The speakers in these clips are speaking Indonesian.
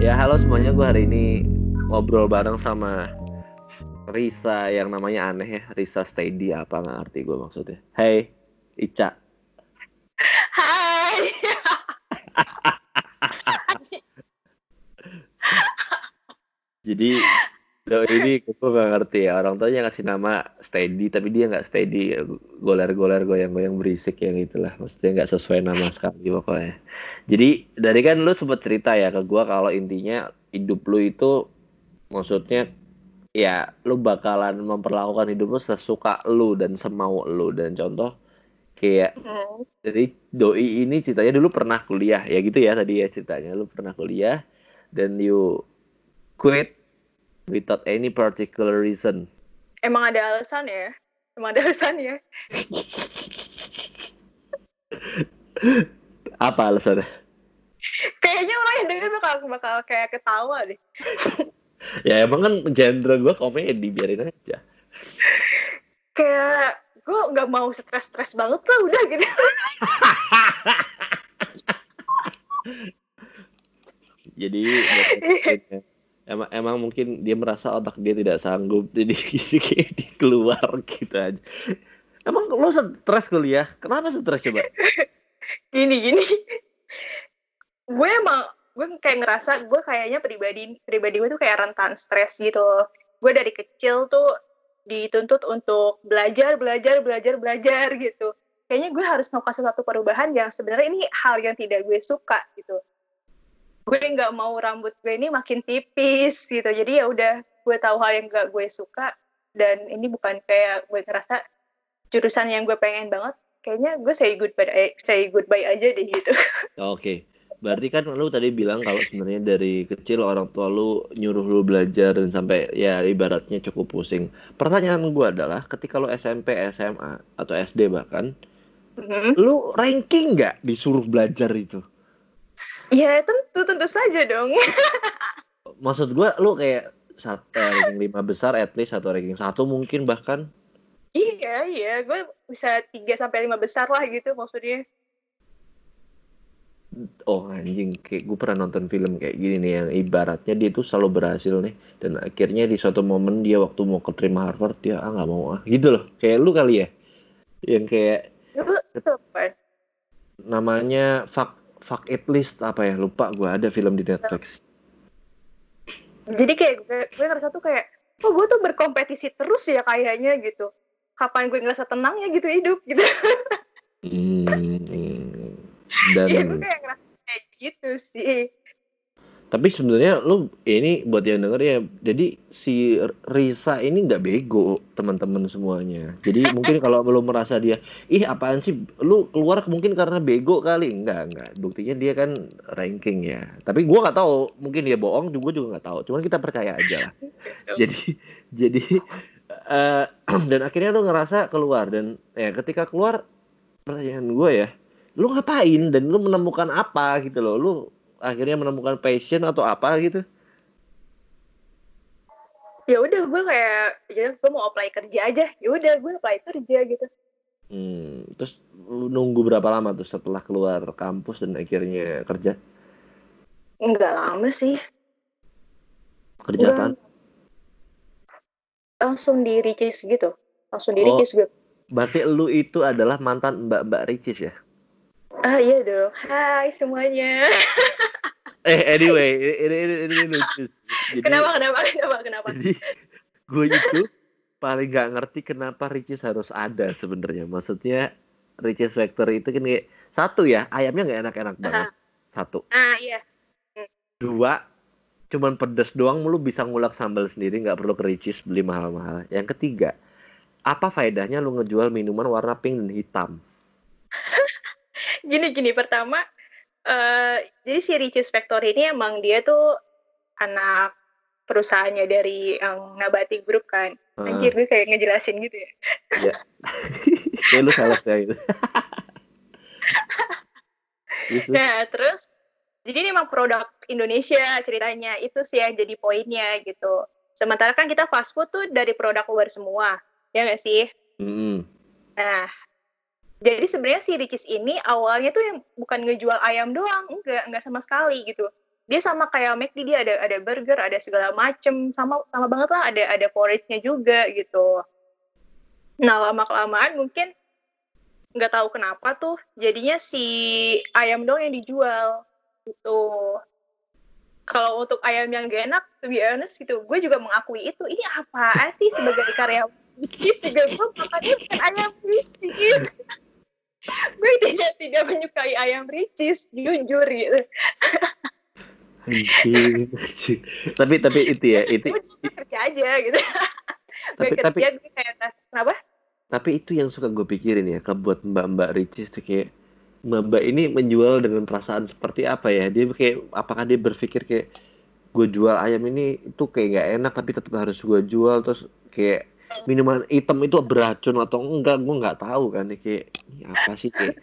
Ya halo semuanya, gue hari ini ngobrol bareng sama Risa yang namanya aneh ya, Risa Steady apa nggak ngerti gue maksudnya. Hey, Ica. Hai. Jadi do ini gue gak ngerti ya. Orang tuanya ngasih nama Steady tapi dia nggak steady. Goler-goler goyang-goyang berisik yang itulah. Maksudnya nggak sesuai nama sekali pokoknya. Jadi dari kan lu sempet cerita ya ke gue kalau intinya hidup lu itu maksudnya ya lu bakalan memperlakukan hidup lu sesuka lu dan semau lu. Dan contoh kayak Hmm. jadi doi ini ceritanya dulu pernah kuliah. Ya gitu ya tadi ya ceritanya. Lu pernah kuliah dan you quit without any particular reason Emang ada alasan ya? Emang ada alasan ya? apa alasannya Kayaknya orang yang denger bakal bakal kayak ketawa deh. ya emang kan genre gue komedi biarin aja Kayak gue nggak mau stres-stres banget lah udah gitu. jadi emang emang mungkin dia merasa otak dia tidak sanggup jadi kayak dikeluar gitu aja emang lo stres kuliah kenapa stres coba Gini gini. gue emang gue kayak ngerasa gue kayaknya pribadi pribadi gue tuh kayak rentan stres gitu. Gue dari kecil tuh dituntut untuk belajar belajar belajar belajar gitu. Kayaknya gue harus melakukan sesuatu perubahan yang sebenarnya ini hal yang tidak gue suka gitu. Gue nggak mau rambut gue ini makin tipis gitu jadi ya udah gue tahu hal yang gak gue suka dan ini bukan kayak gue ngerasa jurusan yang gue pengen banget kayaknya gue say goodbye say goodbye aja deh gitu Oke, berarti kan lu tadi bilang kalau sebenarnya dari kecil orang tua lu nyuruh lu belajar dan sampai ya ibaratnya cukup pusing. Pertanyaan gua adalah ketika lu SMP, SMA atau SD bahkan, Mhm. lu ranking nggak disuruh belajar itu? Ya tentu tentu saja dong. Maksud gua lu kayak satu ranking lima besar at least atau ranking satu mungkin bahkan. Iya iya. Gue bisa 3 sampai lima besar lah gitu maksudnya. Oh anjing. Kayak gue pernah nonton film kayak gini nih yang ibaratnya dia tuh selalu berhasil nih. Dan akhirnya di suatu momen dia waktu mau keterima Harvard dia ah nggak mau ah. Gitu loh. Kayak lu kali ya? Yang kayak namanya fuck fuck it list apa ya lupa gue ada film di Netflix. Jadi kayak gue, gue ngerasa tuh kayak oh gue tuh berkompetisi terus ya kayaknya gitu. Kapan gue ngerasa tenang ya gitu hidup gitu. Hmm, dan Iya gue kayak ngerasa kayak gitu sih. Tapi sebenarnya lu ini buat yang denger ya jadi si Risa ini nggak bego teman-teman semuanya. Jadi mungkin kalau belum merasa dia ih apaan sih? Lu keluar mungkin karena bego kali. Enggak enggak buktinya dia kan ranking ya. Tapi gua nggak tahu mungkin dia bohong juga juga nggak tahu. Cuman kita percaya aja lah. Jadi jadi eh, dan akhirnya lu ngerasa keluar. Dan ya ketika keluar pertanyaan gue ya lu ngapain? Dan lu menemukan apa? Gitu loh. Lu akhirnya menemukan passion atau apa gitu Ya udah gue kayak ya gue mau apply kerja aja. Ya udah gue apply kerja gitu. hmm, terus lu nunggu berapa lama tuh setelah keluar kampus dan akhirnya kerja Enggak lama sih. kerja apaan? Langsung di Ricis gitu. Langsung di Oh. Ricis gue. berarti lu itu adalah mantan mbak-mbak Ricis ya Ah iya dong. Hai semuanya. eh anyway ini ini, ini, ini lucu jadi kenapa kenapa kenapa kenapa? jadi gue itu paling nggak ngerti kenapa Ricis harus ada sebenarnya. Maksudnya Ricis Factory itu kan kayak satu ya ayamnya nggak enak-enak banget. Satu. Ah iya. dua cuman pedes doang lu bisa ngulek sambal sendiri nggak perlu ke Ricis beli mahal-mahal. Yang ketiga apa faedahnya lu ngejual minuman warna pink dan hitam? Gini gini. Pertama eh jadi si Ricis Factory ini emang dia tuh anak perusahaannya dari yang Nabati Group kan. Ah, Anjir gue kayak ngejelasin gitu ya. kayak lu salah ya gitu terus. Nah, terus jadi ini emang produk Indonesia ceritanya. Itu sih yang jadi poinnya gitu. Sementara kan kita fast food tuh dari produk luar semua. Ya nggak sih? Mm-mm. Nah, jadi sebenarnya si Ricis ini awalnya tuh yang bukan ngejual ayam doang, enggak, enggak sama sekali gitu. dia sama kayak McD dia ada ada burger ada segala macem sama sama banget lah ada ada porridge-nya juga gitu. Nah lama kelamaan mungkin nggak tahu kenapa tuh jadinya si ayam dong yang dijual gitu. Kalau untuk ayam yang gak enak to be honest gitu gue juga mengakui itu ini apa sih sebagai karya Ricis juga gue makannya bukan ayam Ricis gue tidak tidak menyukai ayam Ricis jujur gitu. Tapi tapi itu ya, itu kerja aja gitu gue Tapi- kerja tapi- gue kayak kenapa tapi itu yang suka gue pikirin ya, ke buat mbak-mbak Ricis tuh kayak mbak-mbak ini menjual dengan perasaan seperti apa ya? Dia kayak apakah dia berpikir kayak gue jual ayam ini itu kayak nggak enak tapi tetap harus gue jual terus kayak minuman hitam itu beracun atau enggak gue nggak tahu kan kayak ini apa sih kayak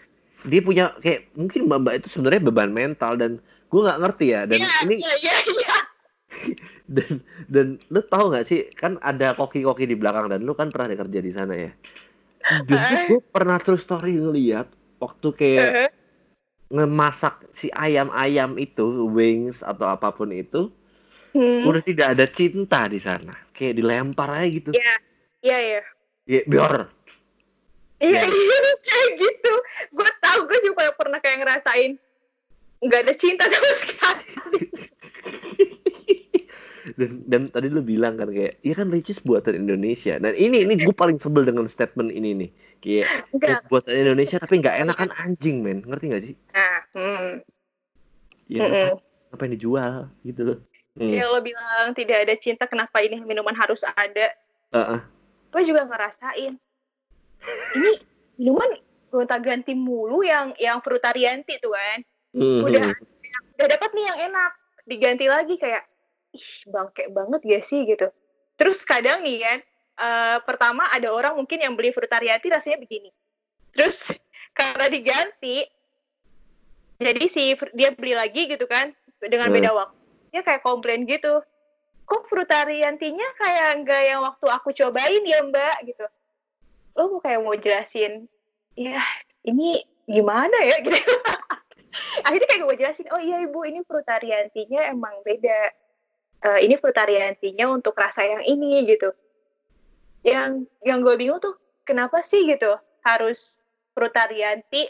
dia punya kayak mungkin mbak-mbak itu sebenarnya beban mental dan gue nggak ngerti ya dan Iya, ini iya iya iya dan dan lu tahu nggak sih kan ada koki-koki di belakang dan lu kan pernah kerja di sana ya dan Eh. gue pernah terus story ngeliat waktu kayak Heeh. ngemasak si ayam-ayam itu wings atau apa pun itu Hmm. udah tidak ada cinta di sana kayak dilempar aja gitu Iya, iya, iya. ya biar Iya, Ya. iya, kayak gitu. Gue tahu, gue juga pernah kayak ngerasain nggak ada cinta sama sekali. dan dan tadi lu bilang kan kayak iya kan Ricis buatan Indonesia dan ini ini gue paling sebel dengan statement ini nih kayak Enggak. "Oh, buatan Indonesia tapi nggak enak kan anjing men ngerti nggak sih Nah, hmm. ya Mm-mm. apa yang dijual gitu loh Hmm. Ya lo bilang tidak ada cinta, kenapa ini minuman harus ada? Heeh. Gue juga ngerasain. Ini minuman gonta-ganti mulu yang yang frutarianti tuh kan. Mhm. Udah udah dapat nih yang enak, diganti lagi kayak ih bangke banget gak sih gitu. Terus kadang nih kan, eh, pertama ada orang mungkin yang beli frutarianti rasanya begini. Terus karena diganti, jadi si dia beli lagi gitu kan dengan Hmm. beda waktu. Dia kayak komplain gitu. Kok frutariantinya kayak enggak yang waktu aku cobain ya mbak gitu. Lo mau kayak mau jelasin, ya ini gimana ya gitu. Akhirnya kayak gue jelasin, oh iya ibu ini frutariantinya emang beda. Eh, ini frutariantinya untuk rasa yang ini gitu. Yang yang gue bingung tuh kenapa sih gitu harus frutarianti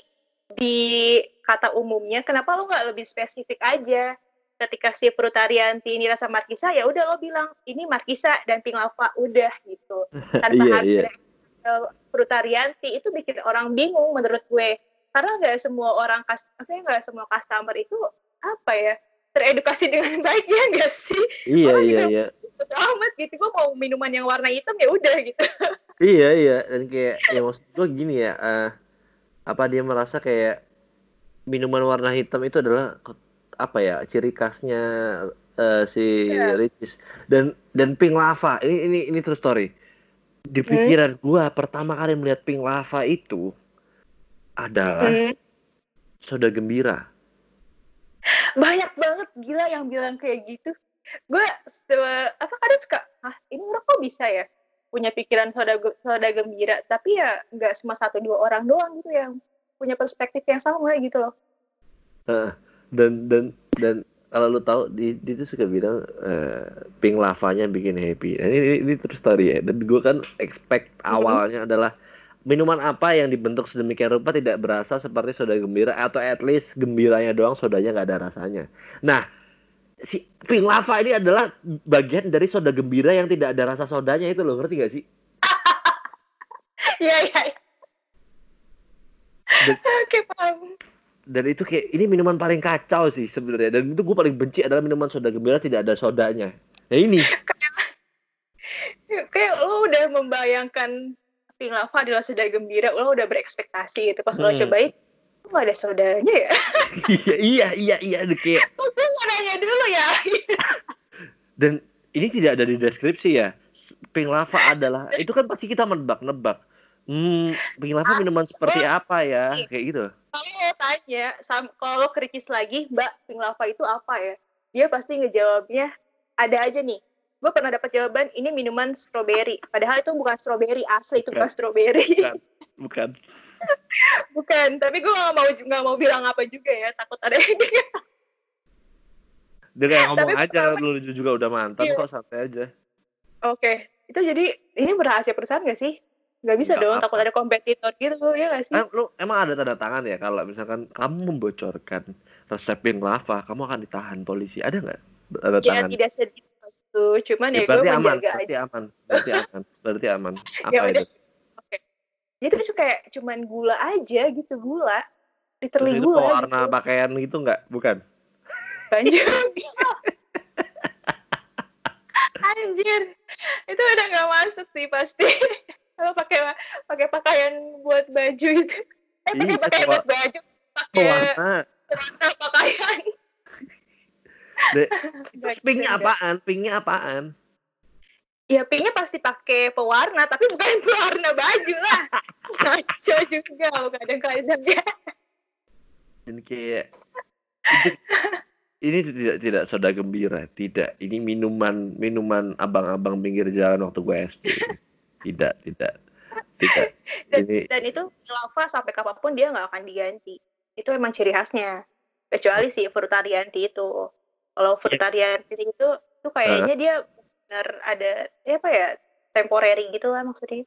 di kata umumnya kenapa lo nggak lebih spesifik aja ketika si frutarianti ini rasa markisa ya udah lo bilang ini markisa dan pink lava udah gitu. Tanpa Iya, harus iya. ada eh, frutarianti itu bikin orang bingung menurut gue. Karena nggak semua orang maksudnya nggak semua customer itu apa ya teredukasi dengan baik ya nggak sih? Iya Orang iya iya. amat gitu gue mau minuman yang warna hitam ya udah gitu. Iya iya dan kayak ya maksud gue gini ya eh, apa dia merasa kayak minuman warna hitam itu adalah apa ya ciri khasnya eh, si Iya. Ricis dan dan pink lava ini ini ini true story di Hmm. pikiran gua pertama kali melihat pink lava itu adalah Hmm. soda gembira banyak banget gila yang bilang kayak gitu gue apa kadang suka ah ini orang kok bisa ya punya pikiran soda soda gembira tapi ya nggak cuma satu dua orang doang gitu yang punya perspektif yang sama gitu loh. Dan dan dan kalau lu tahu di dia tuh suka bilang eh, pink lavanya bikin happy. Nah, ini, ini, ini true story ya. Dan gue kan expect awalnya adalah minuman apa yang dibentuk sedemikian rupa tidak berasa seperti soda gembira atau at least gembiranya doang sodanya nggak ada rasanya. Nah, si pink lava ini adalah bagian dari soda gembira yang tidak ada rasa sodanya itu loh, ngerti gak sih? iya iya iya. Oke paham Dan itu kayak ini minuman paling kacau sih sebenarnya. Dan itu gue paling benci adalah minuman soda gembira tidak ada sodanya. Nah ini. Kayak lo udah membayangkan pink lava adalah soda gembira lo udah berekspektasi gitu. Pas lo Hmm. cobain kok ada sodanya ya? Iya iya iya iya kayak gue nanya dulu ya. Dan ini tidak ada di deskripsi ya. Pink lava adalah itu kan pasti kita menebak-nebak. Hmm pink lava minuman seperti apa ya? Kayak gitu. lo tanya kalau lo kritis lagi mbak pink lava itu apa ya dia pasti ngejawabnya ada aja nih gue pernah dapat jawaban ini minuman strawberry padahal itu bukan strawberry asli itu bukan Bukan. strawberry Bukan. bukan bukan tapi gue nggak mau nggak mau bilang apa juga ya takut ada yang Dia kayak ngomong Tapi aja pertama- lu juga udah mantan Iya. kok santai aja. Oke, itu jadi ini berhasil perusahaan gak sih? Gak bisa Nggak dong, takut ada kompetitor gitu, ya gak sih? Lu emang ada tanda tangan ya kalau misalkan kamu membocorkan resep yang lava, kamu akan ditahan polisi. Ada nggak tanda ya tangan? tidak sedih itu, cuman ya, Ya, gue berarti aman, menjaga berarti aja. aman, berarti aman, berarti aman. Apa Ya itu? oke. Jadi itu kayak cuman gula aja gitu, gula. Terus Literally itu gula pewarna gitu. pakaian gitu nggak? Bukan. Anjir. Anjir. Itu udah nggak masuk sih pasti. Kalau pakai pakai pakaian buat baju itu. Eh, pakai pakaian buat baju, pakai warna pakaian. De- Pinknya apaan? Pinknya apaan? Ya pinknya pasti pakai pewarna, tapi bukan pewarna baju lah. Ngaco juga kadang-kadang ya. Dan kayak ini tidak tidak soda gembira, tidak. Ini minuman minuman abang-abang pinggir jalan waktu gue SD. Tidak, tidak, tidak. Dan, Ini dan itu lava sampai kapan pun dia nggak akan diganti. Itu emang ciri khasnya. Kecuali si Frutarianti itu. Kalau Frutarianti itu tuh kayaknya dia benar ada ya apa ya temporary gitu lah maksudnya.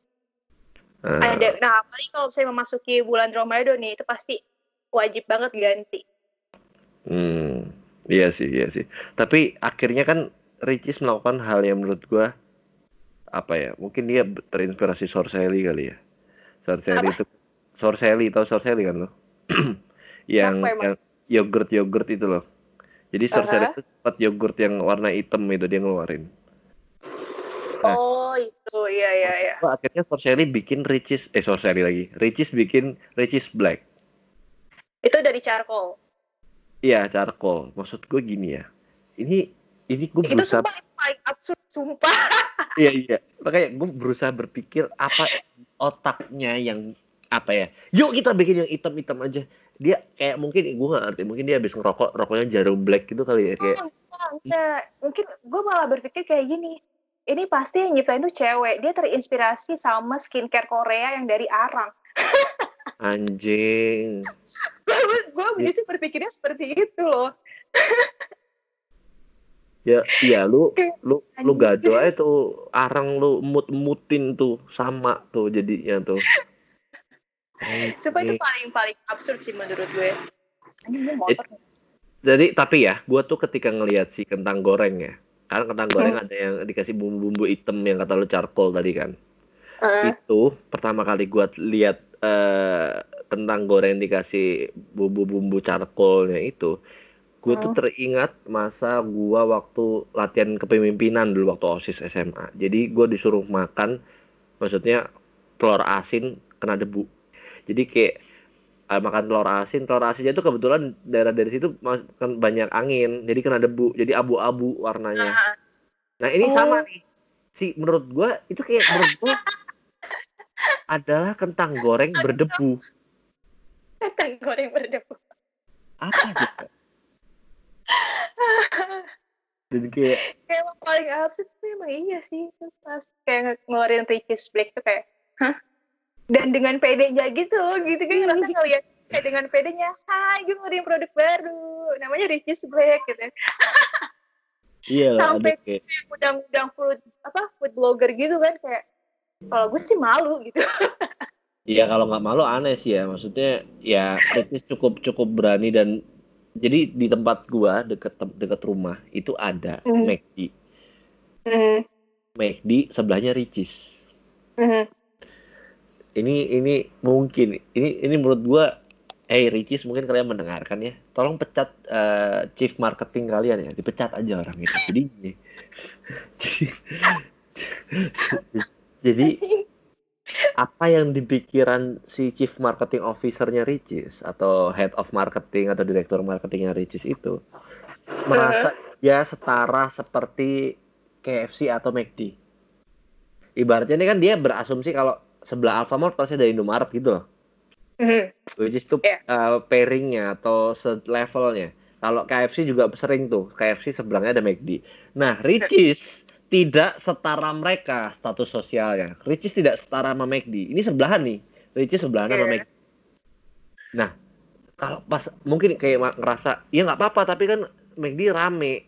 eh, Ada nah apalagi kalau saya memasuki bulan Ramadan nih itu pasti wajib banget ganti. Hmm, iya sih, iya sih. Tapi akhirnya kan Ricis melakukan hal yang menurut gua apa ya? Mungkin dia terinspirasi Sorcelli kali ya. Sorcelli Apa? itu Sorcelli, tahu Sorcelli kan lo? yang yang yogurt yogurt itu loh. Jadi Sorcelli Aha. itu tempat yogurt yang warna hitam itu dia ngeluarin. Nah. Oh itu iya iya iya. Wah, akhirnya Sorcelli bikin Ricis, eh Sorcelli lagi. Ricis bikin Ricis Black. Itu dari charcoal. Iya, charcoal. Maksud gue gini ya. Ini ini gue Itu berusaha sumpah itu paling absurd sumpah. Iya iya. Makanya gue berusaha berpikir apa otaknya yang apa ya? Yuk kita bikin yang hitam-hitam aja. Dia kayak mungkin gue gak ngerti. Mungkin dia habis ngerokok rokoknya jarum black gitu kali ya kayak. Oh, enggak, enggak. Mungkin gue malah berpikir kayak gini. Ini pasti yang nyiptain tuh cewek. Dia terinspirasi sama skincare Korea yang dari arang. Anjing. gue justru berpikirnya seperti itu loh. Ya iya lu lu lu gado aja tuh arang lu mut-mutin tuh sama tuh jadinya tuh. Sumpah itu paling paling absurd sih menurut gue. Ini gue motor. Jadi tapi ya, gua tuh ketika ngelihat si kentang goreng ya, kan kentang goreng Hmm. ada yang dikasih bumbu-bumbu hitam yang kata lu charcoal tadi kan. Eh, itu pertama kali gua lihat eh, kentang goreng dikasih bumbu-bumbu charcoalnya itu gue tuh teringat masa gua waktu latihan kepemimpinan dulu waktu osis SMA jadi gua disuruh makan maksudnya telur asin kena debu jadi kayak eh, makan telur asin telur asinnya tuh kebetulan daerah dari situ kan banyak angin jadi kena debu jadi abu-abu warnanya nah, ini Oh. sama nih. Si menurut gua itu kayak menurut gua adalah kentang goreng berdebu. kentang goreng berdebu. Apa gitu? Dan kayak kayak paling absurd tuh emang iya sih. Pas kayak ngeluarin Ricis Black tuh kayak, hah? Dan dengan pedenya gitu, gitu kan ngerasa ngeliat kayak dengan pedenya, hai gue ngeluarin produk baru, namanya Ricis Black gitu. iya Sampai kayak yang undang-undang food apa food blogger gitu kan kayak kalau gue sih malu gitu. Iya kalau nggak malu aneh sih ya. Maksudnya ya Ricis cukup cukup berani dan jadi di tempat gua deket deket rumah itu ada Hmm. McD. McD sebelahnya Ricis. Hmm. Ini ini mungkin ini ini menurut gua Hey Ricis mungkin kalian mendengarkan ya. Tolong pecat eh, chief marketing kalian ya. Dipecat aja orang itu. Jadi jadi apa yang dipikiran si chief marketing officernya Ricis atau head of marketing atau direktur marketingnya Ricis itu merasa ya setara seperti KFC atau McD. Ibaratnya ini kan dia berasumsi kalau sebelah Alfamart pasti ada Indomaret gitu loh. Hmm. Which is tuh Iya. uh, pairingnya atau levelnya. Kalau KFC juga sering tuh, KFC sebelahnya ada McD. Nah, Ricis tidak setara mereka status sosialnya. Ricis tidak setara sama McD. Ini sebelahan nih. Ricis sebelahan sama Iya. McD. Nah, kalau pas mungkin kayak ngerasa ya nggak apa-apa tapi kan McD rame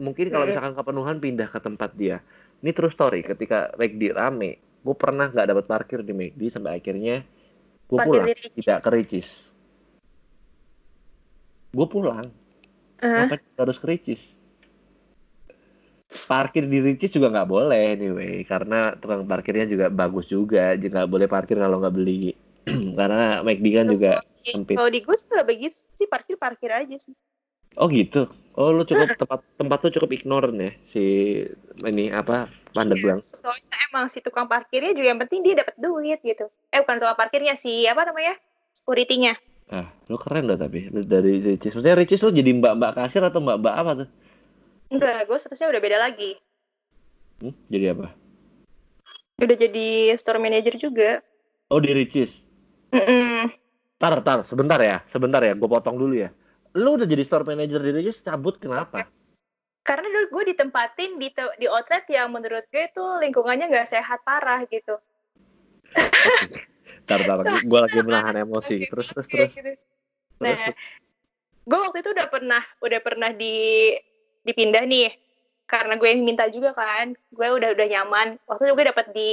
mungkin kalau Mm. misalkan kepenuhan pindah ke tempat dia. Ini true story. Ketika McD rame, gue pernah nggak dapat parkir di McD sampai akhirnya gue pulang tidak ke Ricis. Gue pulang. Eh, Kenapa harus ke Ricis? Parkir di Ricis juga nggak boleh anyway, karena tukang parkirnya juga bagus juga. Jadi nggak boleh parkir kalau nggak beli. karena McD kan juga sempit. kalau di gue sih nggak begitu sih parkir parkir aja sih. Oh gitu. Oh lu cukup tempat tempat tuh cukup ignore ya si ini apa Pandeglang. Soalnya emang si tukang parkirnya juga yang penting dia dapat duit gitu. Eh bukan tukang parkirnya si apa namanya? Security-nya. Ah, lu keren dah tapi dari Ricis. Maksudnya Ricis lu jadi mbak-mbak kasir atau mbak-mbak apa tuh? Enggak, gue statusnya udah beda lagi. Hmm? Jadi apa? Udah jadi store manager juga. Oh di Ricis. Mm-mm. Tar, tar, sebentar ya, sebentar ya, gue potong dulu ya. Lu udah jadi store manager di Ricis, cabut kenapa? Karena dulu gue ditempatin di te- di outlet yang menurut gue itu lingkungannya nggak sehat parah gitu. Tar, tar, gue lagi menahan emosi. Terus, terus, terus. gitu. terus, Nah, gue waktu itu udah pernah udah pernah di dipindah nih. Karena gue yang minta juga kan gue udah udah nyaman. Waktu itu gue dapat di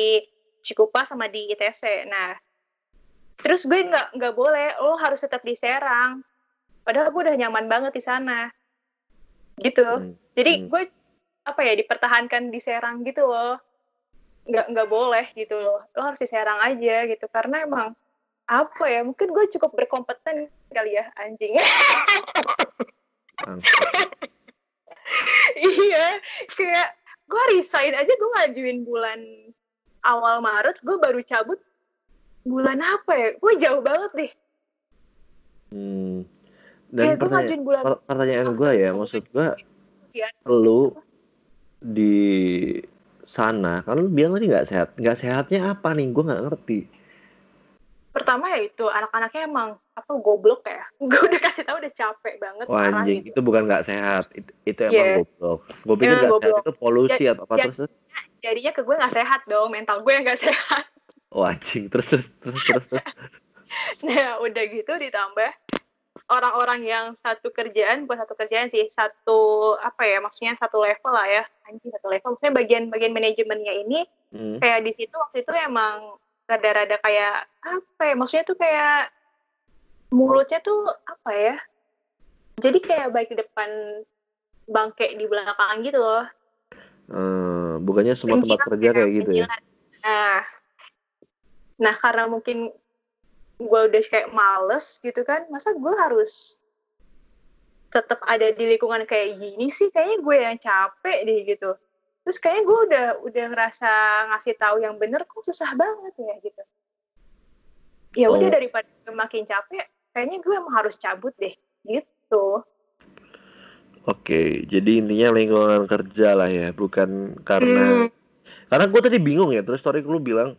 Cikupa sama di ITC nah terus gue nggak nggak boleh lo harus tetap di Serang. Padahal gue udah nyaman banget di sana. Gitu. Hmm, jadi hmm. gue apa ya dipertahankan di Serang gitu loh. Nggak nggak boleh gitu loh. Lo harus di Serang aja gitu. Karena emang apa ya mungkin gue cukup berkompeten kali ya anjing. iya kayak gue resign aja gue ngajuin bulan awal Maret gue baru cabut bulan apa ya gue jauh banget deh Hmm. Kayak Dan gue pertanyaan, ngajuin bulan per- pertanyaan gue ya, maksud gue sih. lu di sana, kan lu bilang tadi nggak sehat. Nggak sehatnya apa nih? Gue nggak ngerti. Pertama ya itu anak-anaknya emang apa goblok ya gue udah kasih tahu udah capek banget Wah anjing, gitu itu bukan nggak sehat. Itu, itu emang Iya. goblok. Gue pikir nggak sehat goblok. itu polusi atau apa ya- terus. jadinya ke gue nggak sehat dong mental gue yang nggak sehat Oh anjing, terus terus terus terus. terus. nah udah gitu ditambah orang-orang yang satu kerjaan bukan satu kerjaan sih satu apa ya maksudnya satu level lah ya anjing satu level maksudnya bagian bagian manajemennya ini Hmm. kayak di situ waktu itu emang rada-rada kayak apa ya maksudnya tuh kayak mulutnya tuh apa ya jadi kayak baik di depan bangke di belakang gitu loh. Eh, bukannya semua tempat kerja kayak gitu ya? nah. Nah karena mungkin gue udah kayak males gitu kan masa gue harus tetap ada di lingkungan kayak gini sih? Kayaknya gue yang capek deh gitu terus kayaknya gue udah udah ngerasa ngasih tahu yang bener kok susah banget ya gitu ya udah Oh. daripada makin capek kayaknya gue emang harus cabut deh gitu Oke, jadi intinya lingkungan kerja lah ya, bukan karena Hmm. karena gue tadi bingung ya. Terus story lu bilang,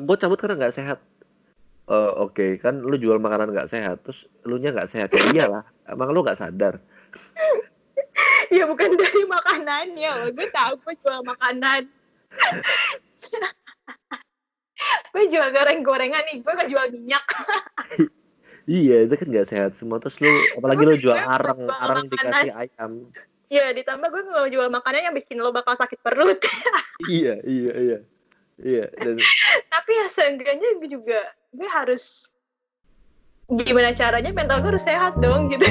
gue cabut karena nggak sehat. Eh, Oke, kan lu jual makanan nggak sehat, terus lu nya nggak sehat ya iyalah. Emang lu nggak sadar? Ya bukan dari makanannya loh gue tahu gue jual makanan gue jual goreng-gorengan nih gue gak jual minyak Iya, itu kan nggak sehat semua. Terus lu, apalagi lu jual arang, jual arang makanan. dikasih ayam. ya ditambah gue gak jual makanan yang bikin lo bakal sakit perut Iya, iya, iya, iya. Dan tapi ya seenggaknya gue juga gue harus gimana caranya mental gue harus sehat dong gitu